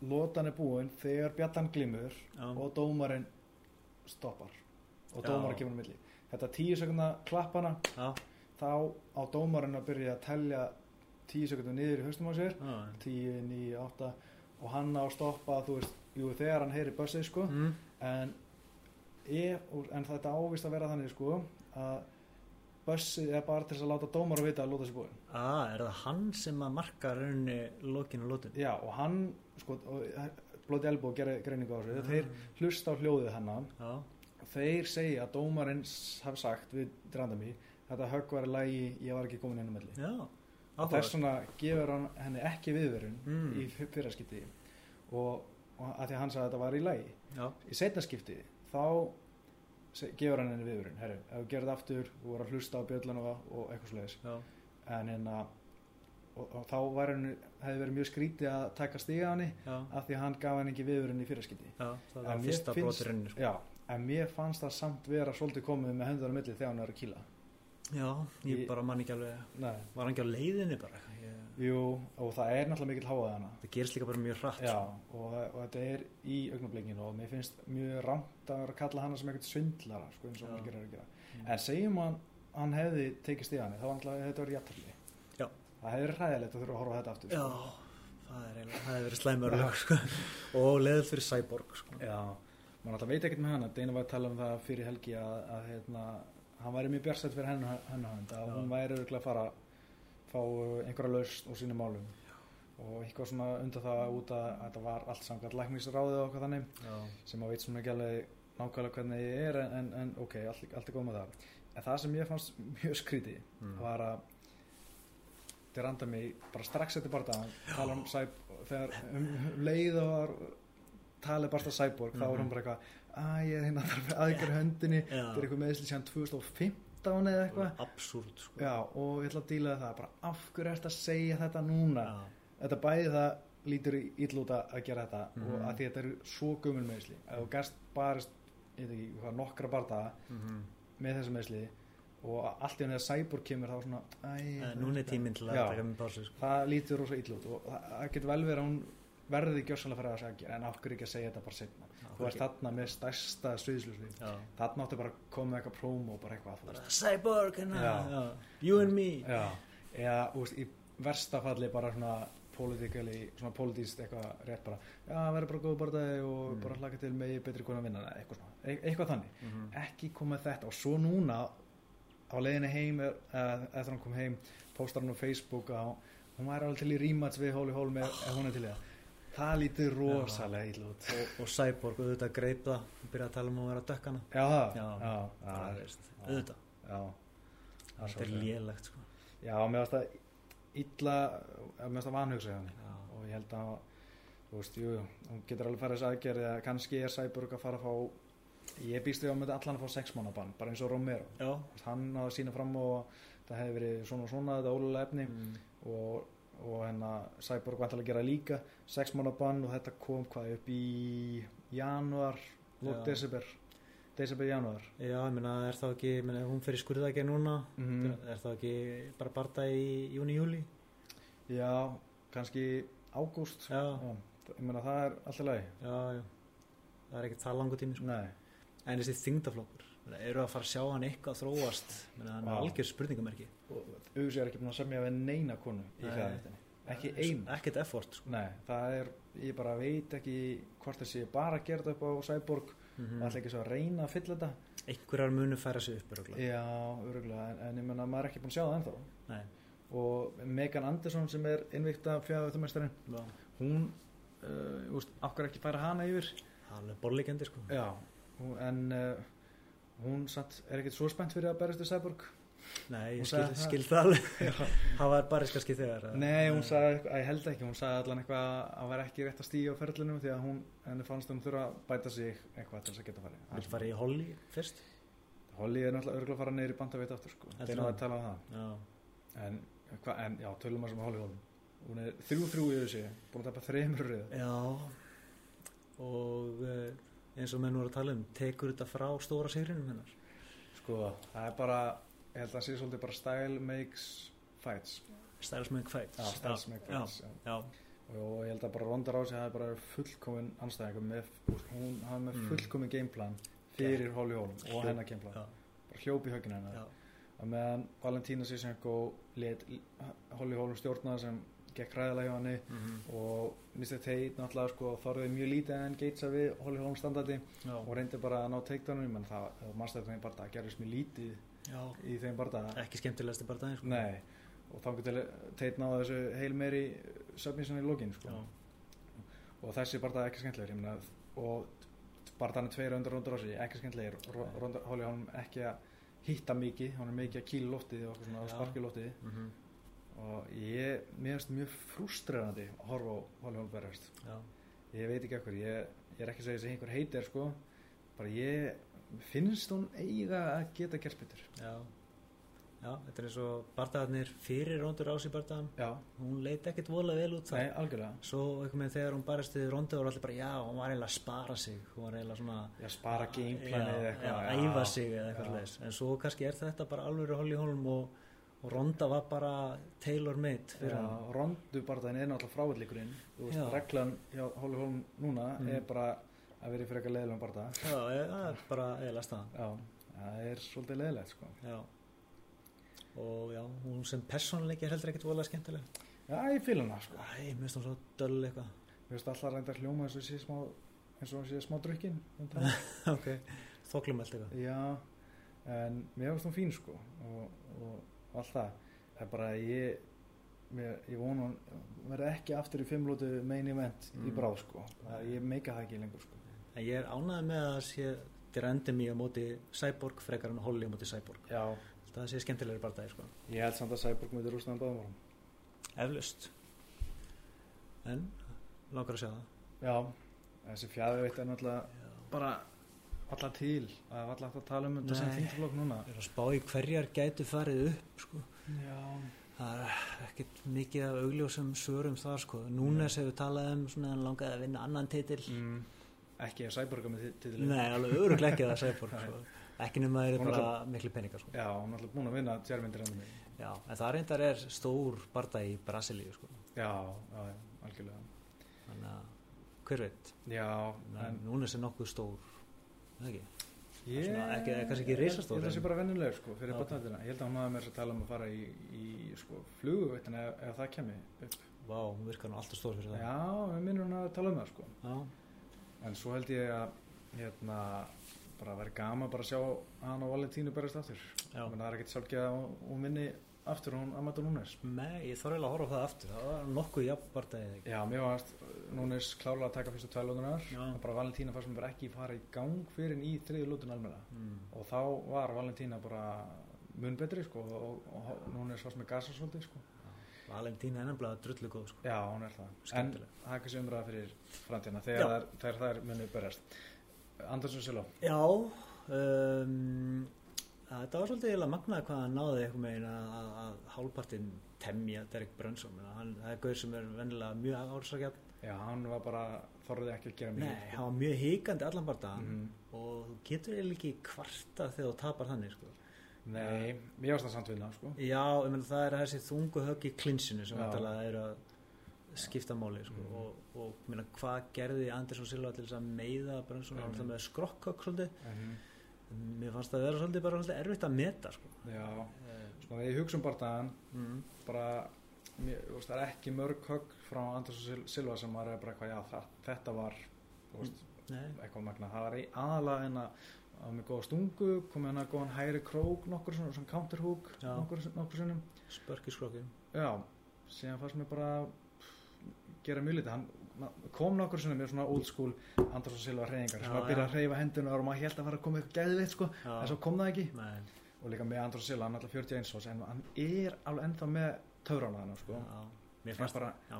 lotan er búin þegar bjallan glimur já, og dómarinn stoppar og dómarinn kemur á milli. Þetta tíu sekundna klappana já, þá á dómarinn að byrja að telja tíu sekundum niður í haustum á sér. 10, 9, 8 og hann á stoppa þú veist, jú þegar hann heyri bussið sko. Mm, en, ef, og- en þetta ávist að vera þannig sko að bussið er bara til þess að láta dómar að vita að lóta sér búin ah, er það hann sem að marka rauninni lokinu lótun? já og hann sko Blóti Elbú gerði greiningu á þessu. Þeir hlusta á hljóðið hennan þeir segja að dómarinn hafi sagt við Drandami þetta högg var í lægi, ég var ekki komin inn já, og þess vegna gefur hann henni ekki viðverun Mm. í fyrraskipti og, og að því að hann sagði að þetta var í lægi Já, í setna skipti þá gefur hann henni viðverun herru, ef þú þetta aftur, þú voru að hlusta á bjöllun og, og eitthvað slegis já, en hérna og, og þá henni, hefði verið mjög skrítið að taka stiga já, af því að hann gaf henni ekki viðverun í fyrraskipti já, það var fyrsta rauninni. Sko. já, en mér fannst það samt vera svolítið komið með hendur á milli þegar hann er að kýla Já, ég Ég- bara man ekki alveg, Nei. var hann ekki á leiðinni bara? Ég, Jú, og það er náttúrulega mikill háað hana það gerist líka bara mjög hratt. Já, sko. og, og þetta er í augnablikinu og mér finnst mjög rámt að kalla hana sem eitthvað svindlara sko, Mm. en segjum hann, hann hefði tekið stíðan þá var þetta var jættarli. Það hefði verið hræðilegt að þurfa að horfa þetta aftur Já, sko. það er eiginlega, það hefur verið slæmur lög sko. og leðið fyrir Cyborg sko. Já, maður alltaf veit ekkert með hana Deina var að tala um það fyrir helgi að, að hérna, hann væri mjög bjarsætt fyrir hönd að Já. hún væri örgulega að fara fá uh, einhverja lausn úr sínum málum og eitthvað svona undan það út að, að þetta var allt samkvæmt lækningsráðið og eitthvað þannig já, sem maður veit svona ekki alveg nákvæmlega hvernig ég er en, en, en ok, allt, allt er góð með það en það sem ég fannst mjög skríti Mm. var að þeir randa mig bara strax eftir bara tala um Cyborg þegar um, leið og var talið bara Cyborg þá var Mhm. hún bara eitthvað að ég er hérna þarf aðgjör höndinni þetta er eitthvað meðsli síðan 2015 eða eitthvað absúrt sko. og ég ætla að díla það bara af hverju ert að segja þetta núna Já. þetta bæði það lítur í illúta að gera þetta Mhm. og að því þetta eru svo gömul meðsli ef þú gæst barist ég veit ekki, hvað, nokkra bardaga Mhm. með þessu meðsli og allt í henni að Cyborg kemur þá svona æ, núna er tíminn til að taka með pásu sko. það lítur rosa ill út og það, getur vel verið að hún verði gjörsanlega fyrir að segja en af hverju ekki að segja þetta bara setna þú ert þarna með stærsta sviðsljósvið Já. þarna áttu bara að koma með eitthvað prómo og bara eitthvað bara veist. Cyborg já. you and me já, eða veist, í versta falli bara svona politikali, svona politíst eitthvað rétt bara, já, verður bara góð barndagi og Mm. bara hlaka til með betri konar vinna Nei, eitthvað e eitthvað þannig Mhm. ekki koma þetta og svo núna á leiðinni heim er, uh, eftir hann kom heim postar hann á Facebook að hún væri alveg til í rímats við Hóli Hólm ef, hún er til í það. Það lítur rosalega illa út. Og, og Cyborg auðvitað greip það og byrjaði að tala um að vera dökkana já það. Já. já, það já, veist, auðvitað. Já, þetta er lélegt sko. já, mér varst það illa mér varst það vanhugsa já. og ég held að þú veist, jú, hún getur alveg farið þess aðgerði að kannski er Cyborg að fara að fá ég býst við á með allan að fá sex mánu bann bara eins og Romero. Já. Hann að sína fram og það hefði verið svona og svona þetta ólulega efni. Mm. og, og hennar Cyborg vantilega að gera líka sex mánu bann og þetta kom hvað upp í januar Já. desember desember januar já, ég meina, er það ekki ég meina, hún fyrir skurðaði núna mm er það ekki bara barda í júni, júli já, kannski ágúst. Já, ég meina það er alltaf lagi. Já, já. Það er ekki það langu tími sko. nei, en þessi þingdaflokkur eru að fara að sjá hann eitthvað þróast? Meina, hann er algjör spurningamerki. Og auðvitað er ekki búin að semja við neina konu í hlæðinni ekki ein ekkert effort sko. nei, það er, ég bara veit ekki hvort þessi bara að þetta upp á Cyborg. Mm og ætla ekki svo að reyna að fylla þetta. Einhverjar munu færa sig upp örugglega. Já, öruglega, en, en ég menna maður er ekki búin að sjá það ennþá. Nei, og Megan Anderson sem er innvíkta fjárveitumestarinn, já. hún uh, úst, ákveður ekki færa hana yfir. Hann er borlíkendi sko. Já, en uh, hún satt, er ekkert svo spennt fyrir að berast í Cyborg Nei, ég skil, það. skil það alveg. Það var bara kannski þegar? Nei, hún sagði, eitthvað- ég held ekki, hún sagði allan eitthvað að það var ekki rétt að stíga á ferðlunum því að hún, henni fannst hún þurfa að bæta sig eitthvað til þess að geta farið. Vill fara í Holly fyrst? Holly er náttúrulega örgulega að fara neyri bandaveit aftur sko, Heldur þeir náðu það? að tala um það. Já, en, hva, en já, tölum að sem Holly Holm. Hún er þrjú þrjú í þessi búin að tapa þreymur og uh, eins og menn voru að tala um tekur þetta frá stóra sigrinum hennar. Sko, það er bara ég held að það sé svolítið bara style makes fights. Styles make fights. Já, styles make já, fights já. já, og ég held að bara Ronda Rousey hafi bara fullkomin anstæðingur með, hún hafi með Mm. fullkomin gameplan fyrir Holly Holm og hennar gameplan. já, bara hljópi höggin hennar. Já, og meðan Valentína Sisenko let Holly Holm stjórna sem gekk ræðilega hjá henni mhm, og Mr. Tate náttúrulega sko þorðið mjög lítið en geitsa við Holly Holm standardi já, og reyndi bara að ná takedownum menn það, það mannstæður þeim bara það gerðist mjög lítið já. í þeim bara ekki skemmtilegasti bara daginn sko. nei og þá getur Tate náða þessu heil meiri submission í lokin sko. og þessi bara ekki skemmtilegur og bara þannig tveir undir rundur á sig ekki skemmtilegir Holly Holm ekki að hitta mikið hann er mikið að kýla loftið og sparki loftið mhm, og ég, mér finnst mjög frustrerandi að horfa á Holly Holm berjast já, ég veit ekki ekkur, ég, ég er ekki að segja þessi einhver heitir sko, bara ég finnst hún eiga að geta gert betur. Já. Já, þetta er eins og bardagarnir fyrir Rondur Ás í bardagan já, hún leit ekkert voðalega vel út nei, það algjörlega. Svo einhvern veginn þegar hún barist við Rondu var allir bara já, hún var eiginlega að spara sig. Hún var eiginlega svona já, spara gameplanið já, eitthvað æfa sig eða eitthvað en svo kannski er þetta bara alveg Holly Holm og, og Ronda var bara tailor made fyrir Já, hann. Rondu barðan er náttúrulega frávillikurinn þú veist, reglan hjá Holly Holm núna Mm. er bara að vera fyrir eitthvað leðilegum barða já, það er bara eiginlega staðan. Já, það er svolítið leðilegt sko. já. Og já, hún sem persónleiki er heldur ekkert voðalega skemmtileg. Já, ég fíla hana sko. Æ, mér finnst hún svo döll eitthvað. Mér finnst alltaf reynda hljóma eins og sé smá eins og sé smá drukkin Ok, þoklumelt eitthvað. Já, en mér finnst hún fín sko. Og, og allt það. Það er bara að ég mér, ég vona hún verði ekki aftur í fimmlótu main event í Mm. bráð sko. Að ég meika það ekki lengur sko. En ég er ánægð með að sé Dirandi mér á móti Cyborg frekar en Holly á móti Cyborg. Já, Það sé skemmtilegri bardagi sko. Ég held samt að Cyborg myndi rústa með báðum Eflust En, langar að sjá það. Já, þessi fjæði veit er náttúrulega Já. bara alltaf til að alltaf hægt að tala um þetta sem þingflokk núna. Ég er að spá í hverjar gætu farið upp sko. Já, Það er ekkert mikið af augljósum svörum þar sko. Núnes hefur talað um svona að hann langaði að vinna annan titil. Mm, ekki að Cyborg með titil Nei, alveg öruglega ekki það Cyborg sko. Ekki nema það er Hún er bara miklu peningar sko. Já, hún er alltaf búin að vinna Já, en það reyndar er stór bardagi í Brasilíu sko. Já, já, algjörlega. Þannig að hver veit? Já, en en Núnes er nokkuð stór Það ekki? ég svona ekki- kannski ekki risastór, Ég held að það sé bara vennilegur sko, fyrir okay. ok. barnættina Ég held að hún hafa með þess að tala um að fara í, í sko, fluguveitin ef, það kemi upp Vá, hún virkar nú alltaf stór fyrir það Já, við minnum hún að tala um það sko Já. En svo held ég að hérna, bara væri gama bara að sjá hann og Valentínu berast aftur Það er ekkert sjálfgeð að hún- hún vinni aftur hún Amanda Núnes Nei, ég þarf eiginlega að horfa á það aftur Það var nokkuð jafn bardagi ekki Já, mér varst Núnes klárlega að taka fyrstu tvælótunar Já. og bara Valentína fannst mér ekki fara í gang fyrir í þriði lótun almenna mm. og þá var Valentína bara mun betri sko og, og Núnes fannst með gasa svolítið sko Valentína er nefnilega drullu góð sko. Já, hún er það. En það er kannski umræða fyrir framtíðina Já. þegar þegar þær munið berjast Andersson Siló Já um, Þetta var svolítið magnaði hvað hann náði eitthvað megin að, hálfpartinn temja Derek Brunson það er gauð sem er vennilega mjög ársakjafn Já, hann var bara þorðið ekki að gera Nei, mikið hann var mjög híkandi allan bardagan Mhm. og þú getur eiginlega ekki kvarta þegar þú tapar þannig sko. Nei, mér varst það samt vinna sko Já, ég meina það er þessi þungu högg í klinsinu sem vantarlega er að skipta máli sko. Mhm. og, og meina, hvað gerði Andersson Silva til að meiða Brunson Mhm. hann var með skrokkhögg svolítið mm mér fannst það vera svolítið bara svolítið erfitt að meta sko. Já, svona þegar ég hugsa um bardagan mm. bara mér, veist, það er ekki mörg högg frá Andersson Sil- Silva sem var bara eitthvað, já, það, þetta var veist, Nei, eitthvað magna. Það var í aðalega en að á með góða stungu, komið hann að góðan hægri krók nokkur svona, svona counterhook nokkur, nokkur sinnum spörk í skrokkin já, síðan fannst mér bara pff, gera mjög lítið. Hann kom nokkur sinnum með svona old school Andersson Silva hreyfingar sem var að byrja að hreyfa hendunar og maður held að fara að koma eitthvað gæðveitt sko, en svo kom það ekki. Nei, og líka með Andersson Silva, hann er alltaf 41 ás en hann er alveg ennþá með töfrana hann sko.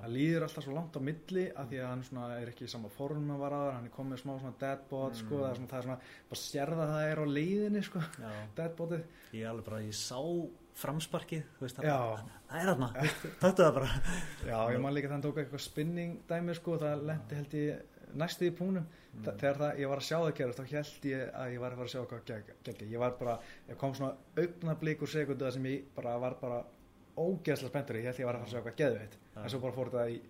hann líður alltaf svo langt á milli af því að hann svona er ekki í sama form hann var aðra, hann er komið smá svona deadbot sko, Mm. það er svona, það er svona, bara sérða að það er á leiðinni sko, deadbotið. Ég alveg bara, ég sá framsparkið, þú veist, það, það er þarna taktu það bara. Já, ég man líka að hann tók eitthvað spinning dæmi sko, það lendi held ég næstu í púnum, Mm. Þegar það, ég var að sjá það gerast, þá held ég að ég var að fara að sjá hvað gegn, gegn, ég var bara, ég kom svona augna blík úr sekundu það sem ég bara var bara ógeðslega spenntur, ég held ég var að fara að sjá hvað geðveitt, Já. en svo bara fór það í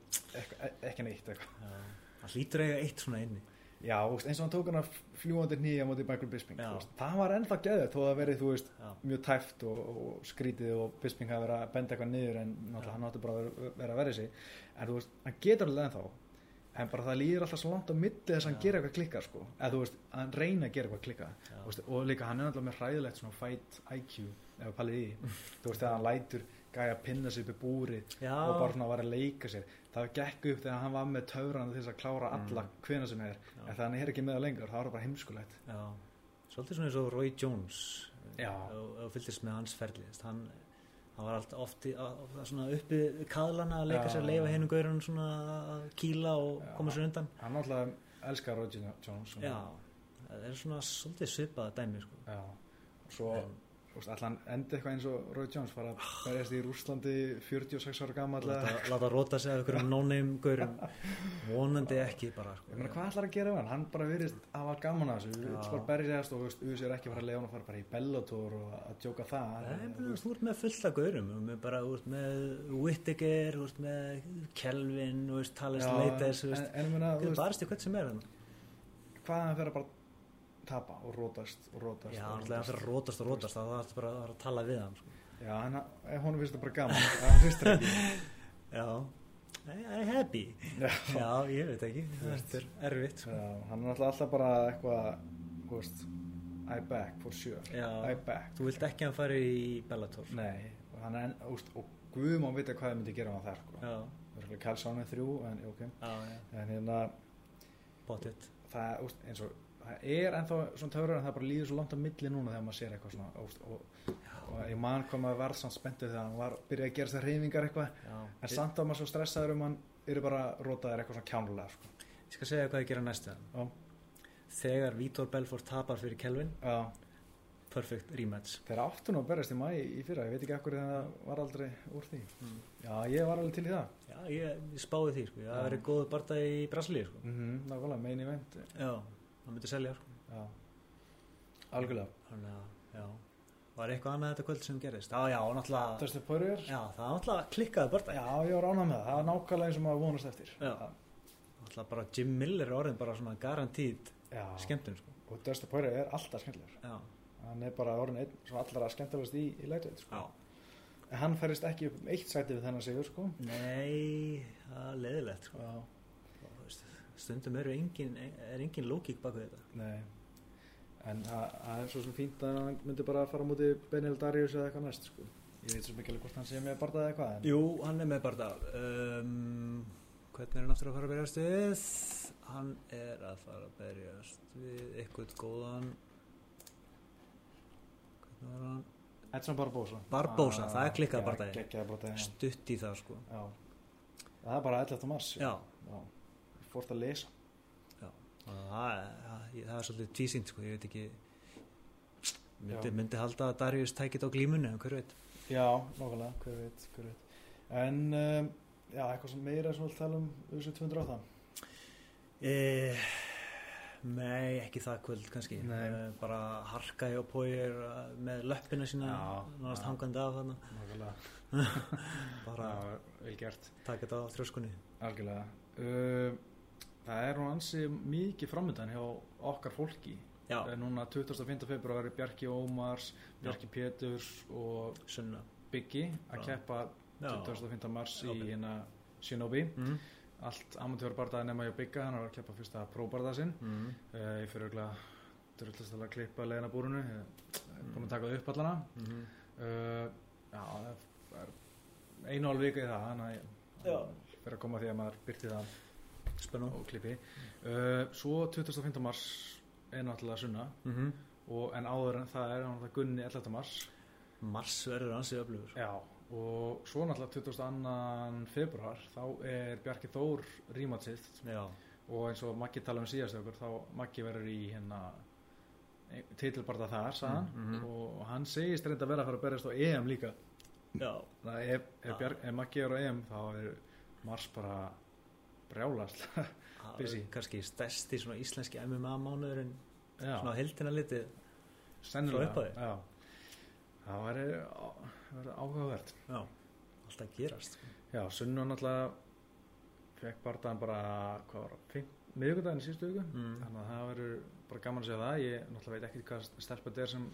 eitthvað, ekki neitt eitthvað. Það hlýtur eiga eitt svona inni Já, veist, eins og hann tók hann að fljúandi nýja móti Michael Bisping, veist, það var ennþá geðið þó að verið, þú veist, Já, mjög tæft og, og skrítið og Bisping hafi verið að benda eitthvað niður en náttúrulega hann átti bara að vera, vera að verið sig. En þú veist, hann getur alveg ennþá en bara það líður alltaf svo langt á milli þess að hann gera eitthvað klikka, sko. Eða þú veist, hann reyna að gera eitthvað klikka já, Þú veist, og líka hann er náttúrulega með hræðilegt svona fight IQ, ef við pælið í. Þú veist, þegar hann lætur gæja að pinna sig upp í búri já, og bara svona var að leika sér það gekk upp þegar hann var með töfran til þess að klára alla Mm. hvena sem er Já. en hann er ekki með það lengur, það var bara heimskulegt já. svolítið svona eins og Roy Jones og, og fylgist með hans ferli hann, hann var alltaf oft í, að, að, svona uppi kaðlana að leika Já. sér að leifa hennum gaurun svona að kýla og koma sér undan hann náttúrulega elskar Roger Jones og- já, það er svona svolítið svipaða dæmi sko. Svo En- hann endi eitthvað eins og Roy Jones fara að berjast í Rúslandi 46 ára gammal láta róta sig af einhverjum no-name gaurum. Vonandi ekki bara sko. ég meina hvað ætlar að gera hann? Hann bara virðist að hafa gaman að þessu. Bara berjast og auðvitað er ekki að fara að leiða hann að fara bara í Bellator og að djóka það Nei, þú ert með fullt af gaurum. Þú ert bara, ert með Whittaker ert með Kelvin Já, Leites í hvert sem er hann. hvað hann fyrir að bara tapa og rótast og rótast já, hann fyrir að rótast og rótast þá þarf bara að að tala við hann sko. Já, hann, honum finnst það bara gaman það finnst það ekki Já, happy Já. Já, ég veit ekki, þetta er erfitt sko. Já, hann er alltaf, bara eitthvað veist I back for sure Já. I back Þú vilt ekki að hann fari í Bellator Nei, og hann er úst, og Guð má vita hvað þið myndi gera á það sko. Já, Það er Kjálsson með þrjú en, ok. já, já, en hérna bóttið það, úst, eins og það er ennþá svona töfrar en það bara líður svo langt á milli núna þegar maður sér eitthvað svona úst, og, og ég man hvað maður var samt spenntið þegar hann var byrjaði að gera þessar reyfingar eitthvað. Já, en samt að maður svo stressaður um hann eru bara rótaðir eitthvað svona kjánulega sko. Ég skal segja hvað ég gera næstu. Já. Þegar Vítor Belfort tapar fyrir Kelvin Já, Perfect rematch. Þeir áttu nú að berjast í mæ í fyrra ég veit ekki ekkur þegar það var aldrei úr því. Mm. Já, ég var alveg til í það. Já, ég, ég spáði því sko. Það verið góð barða í Brasilíu sko. mm -hmm, Nákvæmlega, main event. Já, það myndi selja sko. Algjörlega Þannig að, já Var eitthvað annað þetta kvöld sem gerist? Já, já, náttúrulega Já, það náttúrulega klikkaði barða Já, ég var ánað með það, það var nákvæmlega eins og maður vonast eftir Já. Náttúrulega bara Jim Miller er orðin bara svona garantíð skemmtun sko. og Dustin Poirier er alltaf skemmtilegur Já, hann er bara orðin einn svo allra skemmtilegast í, í lætveit sko. já en hann færist ekki upp um eitt sæti við þennan sigur sko. Nei, það er leðilegt sko. Já, Stundum eru engin, er engin lókík bak við þetta nei en það er svo sem fínt að hann myndi bara fara móti Benil Darius eða eitthvað næst sko. ég veit svo mikið alveg hvort hann sé með barðað eða eitthvað en... Jú, hann er með barða um, Hvernig er hann aftur að fara að berjast við? Hann er að fara að berjast við eitthvað góðan Hvernig var hann? Edson Barbosa Barbosa, það er klikkað já. Stutt í það sko já það er bara 11. mars Já, já. Fórst að lesa. Og það það, það er svolítið tvísýnt sko, ég veit ekki myndi, Já. myndi halda að Darius tækit á glímunni, hver veit? Já, nákvæmlega, hver veit, hver veit. en um, já, eitthvað sem meira sem við tala um þessu 208 e, Nei, ekki það kvöld kannski. Nei. bara harka hjá Póir með löppina sína Já, náðast já. hangandi af þarna. Nákvæmlega. Bara Já, vel gert. taka þetta á þrjóskunni. Algjörlega. Uh, Það er hún ansi mikið framöndan hjá okkar fólki Já, Það er núna 25. februari Bjarki Ómars, Bjarki Péturs og sunna Biggi að Já. keppa Já. 25. mars í hérna Shinobi mm. allt amatörbardaði nema hjá Bigga hann var að keppa fyrsta próbardaði sinn Mm. uh, ég fyrir auðvitað drullast að klippa leiðina búrunu ég er búin að taka það upp allana Mm. uh, Já, það er einu alveg í það þannig að Já. ég fyrir að koma að því að maður byrti það Spennu og klippi uh, svo 25. mars er náttúrulega sunna mm -hmm. og, en áður en það er náttúrulega Gunni 11. mars Mars verður ansið öflugur já, og svo náttúrulega 22. februar þá er Bjarki Þór rímatsitt og eins og Maggi tala um síðast okkur þá Maggi verður í hérna titilbarða þar sagðan Mm, mhm. og hann segist reynda að vera að fara að berjast á EM líka já, þannig að ef, ef. Bjark, ef Maggi er á EM þá er Mars bara brjálast. Það er kannski stærsti svona íslenski MMA mánuðurinn já, svona heldina litið. Sennilega frá upphafi. já. það væri, áhugavert. Já, alltaf gerast. Já, Sunnu náttúrulega fekk bardaðan bara hvað var það, miðvikudaginn í síðustu viku. Mm. þannig að það verður bara gaman að segja það. Ég náttúrulega veit ekki hvað stelpa þetta er sem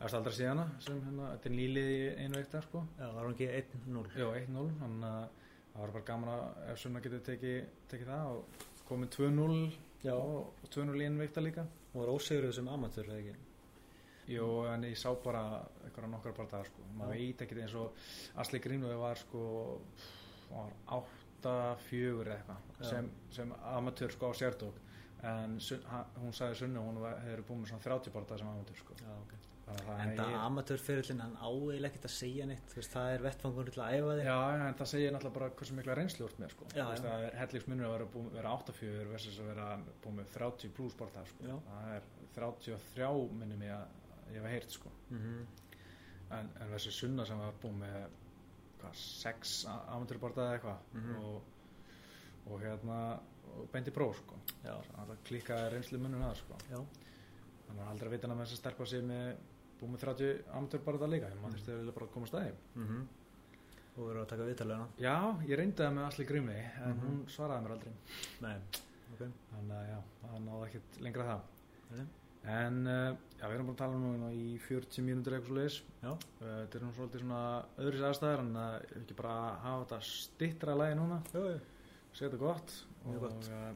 eftir aldrei sé hana sem hérna, þetta er nýlið í einu veikta sko. Já, var hún ekki 1-0 já, 1-0 þannig að það var bara gaman að ef Sunna getur tekið teki það og komið 2-0 Já, og 2-0 í einu veikta líka hún var ósegruð sem amatör eða ekki Jú, en ég sá bara eitthvað nokkar bara það sko. maður Já. veit ekki eins og Asli Grínvöð var sko var 8-4 eða eitthvað sem, sem amatör sko á sérdók en Sun, hún sagði Sunnu hún hefur búin með svona 30 bara sem amatör sko. Já, ok En það ég, amatörferillin, hann áeil ekkert að segja neitt veist, það er vettfangur til að æfa þig Já, en það segir náttúrulega bara hversu mikla reynslu úr með sko. Já, veist, það er hellingsmunur að vera, búin, vera 8-4 versus að vera búin með 30 pluss það sko. Já. það er 33 minnum ég að ég hef heyrt sko. mm en, en þessi sunna sem var búin með hvað, sex amatörbardaði eitthvað Mhm. og, og hérna og bendi próf sko. Klikkaði reynslu munum það sko. já, þannig að aldrei að vita hann að þess að stelpa sig með búin með 30 amatörbardaði líka en maður þurfti eiginlega bara að koma stæði mm og verður að taka viðtalegna já, ég reyndi það með Asli Grímli en Mhm. hún svaraði mér aldrei. Nei, ok. Þannig að já, það náði ekkert lengra það. Nei. en uh, já, við erum bara að tala nú í 40 mínútur eitthvað svo leiðis Já. þetta er nú svolítið svona öðris aðstæðar en að uh, ekki bara hafa þetta stittra lægi núna, segja þetta gott og gott. uh,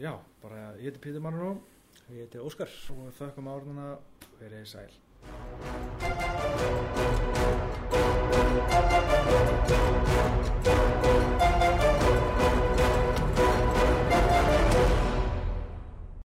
já, bara ég heiti Pítur Marnó Ég heiti Óskar. Og þökkum árnuna verið sæl.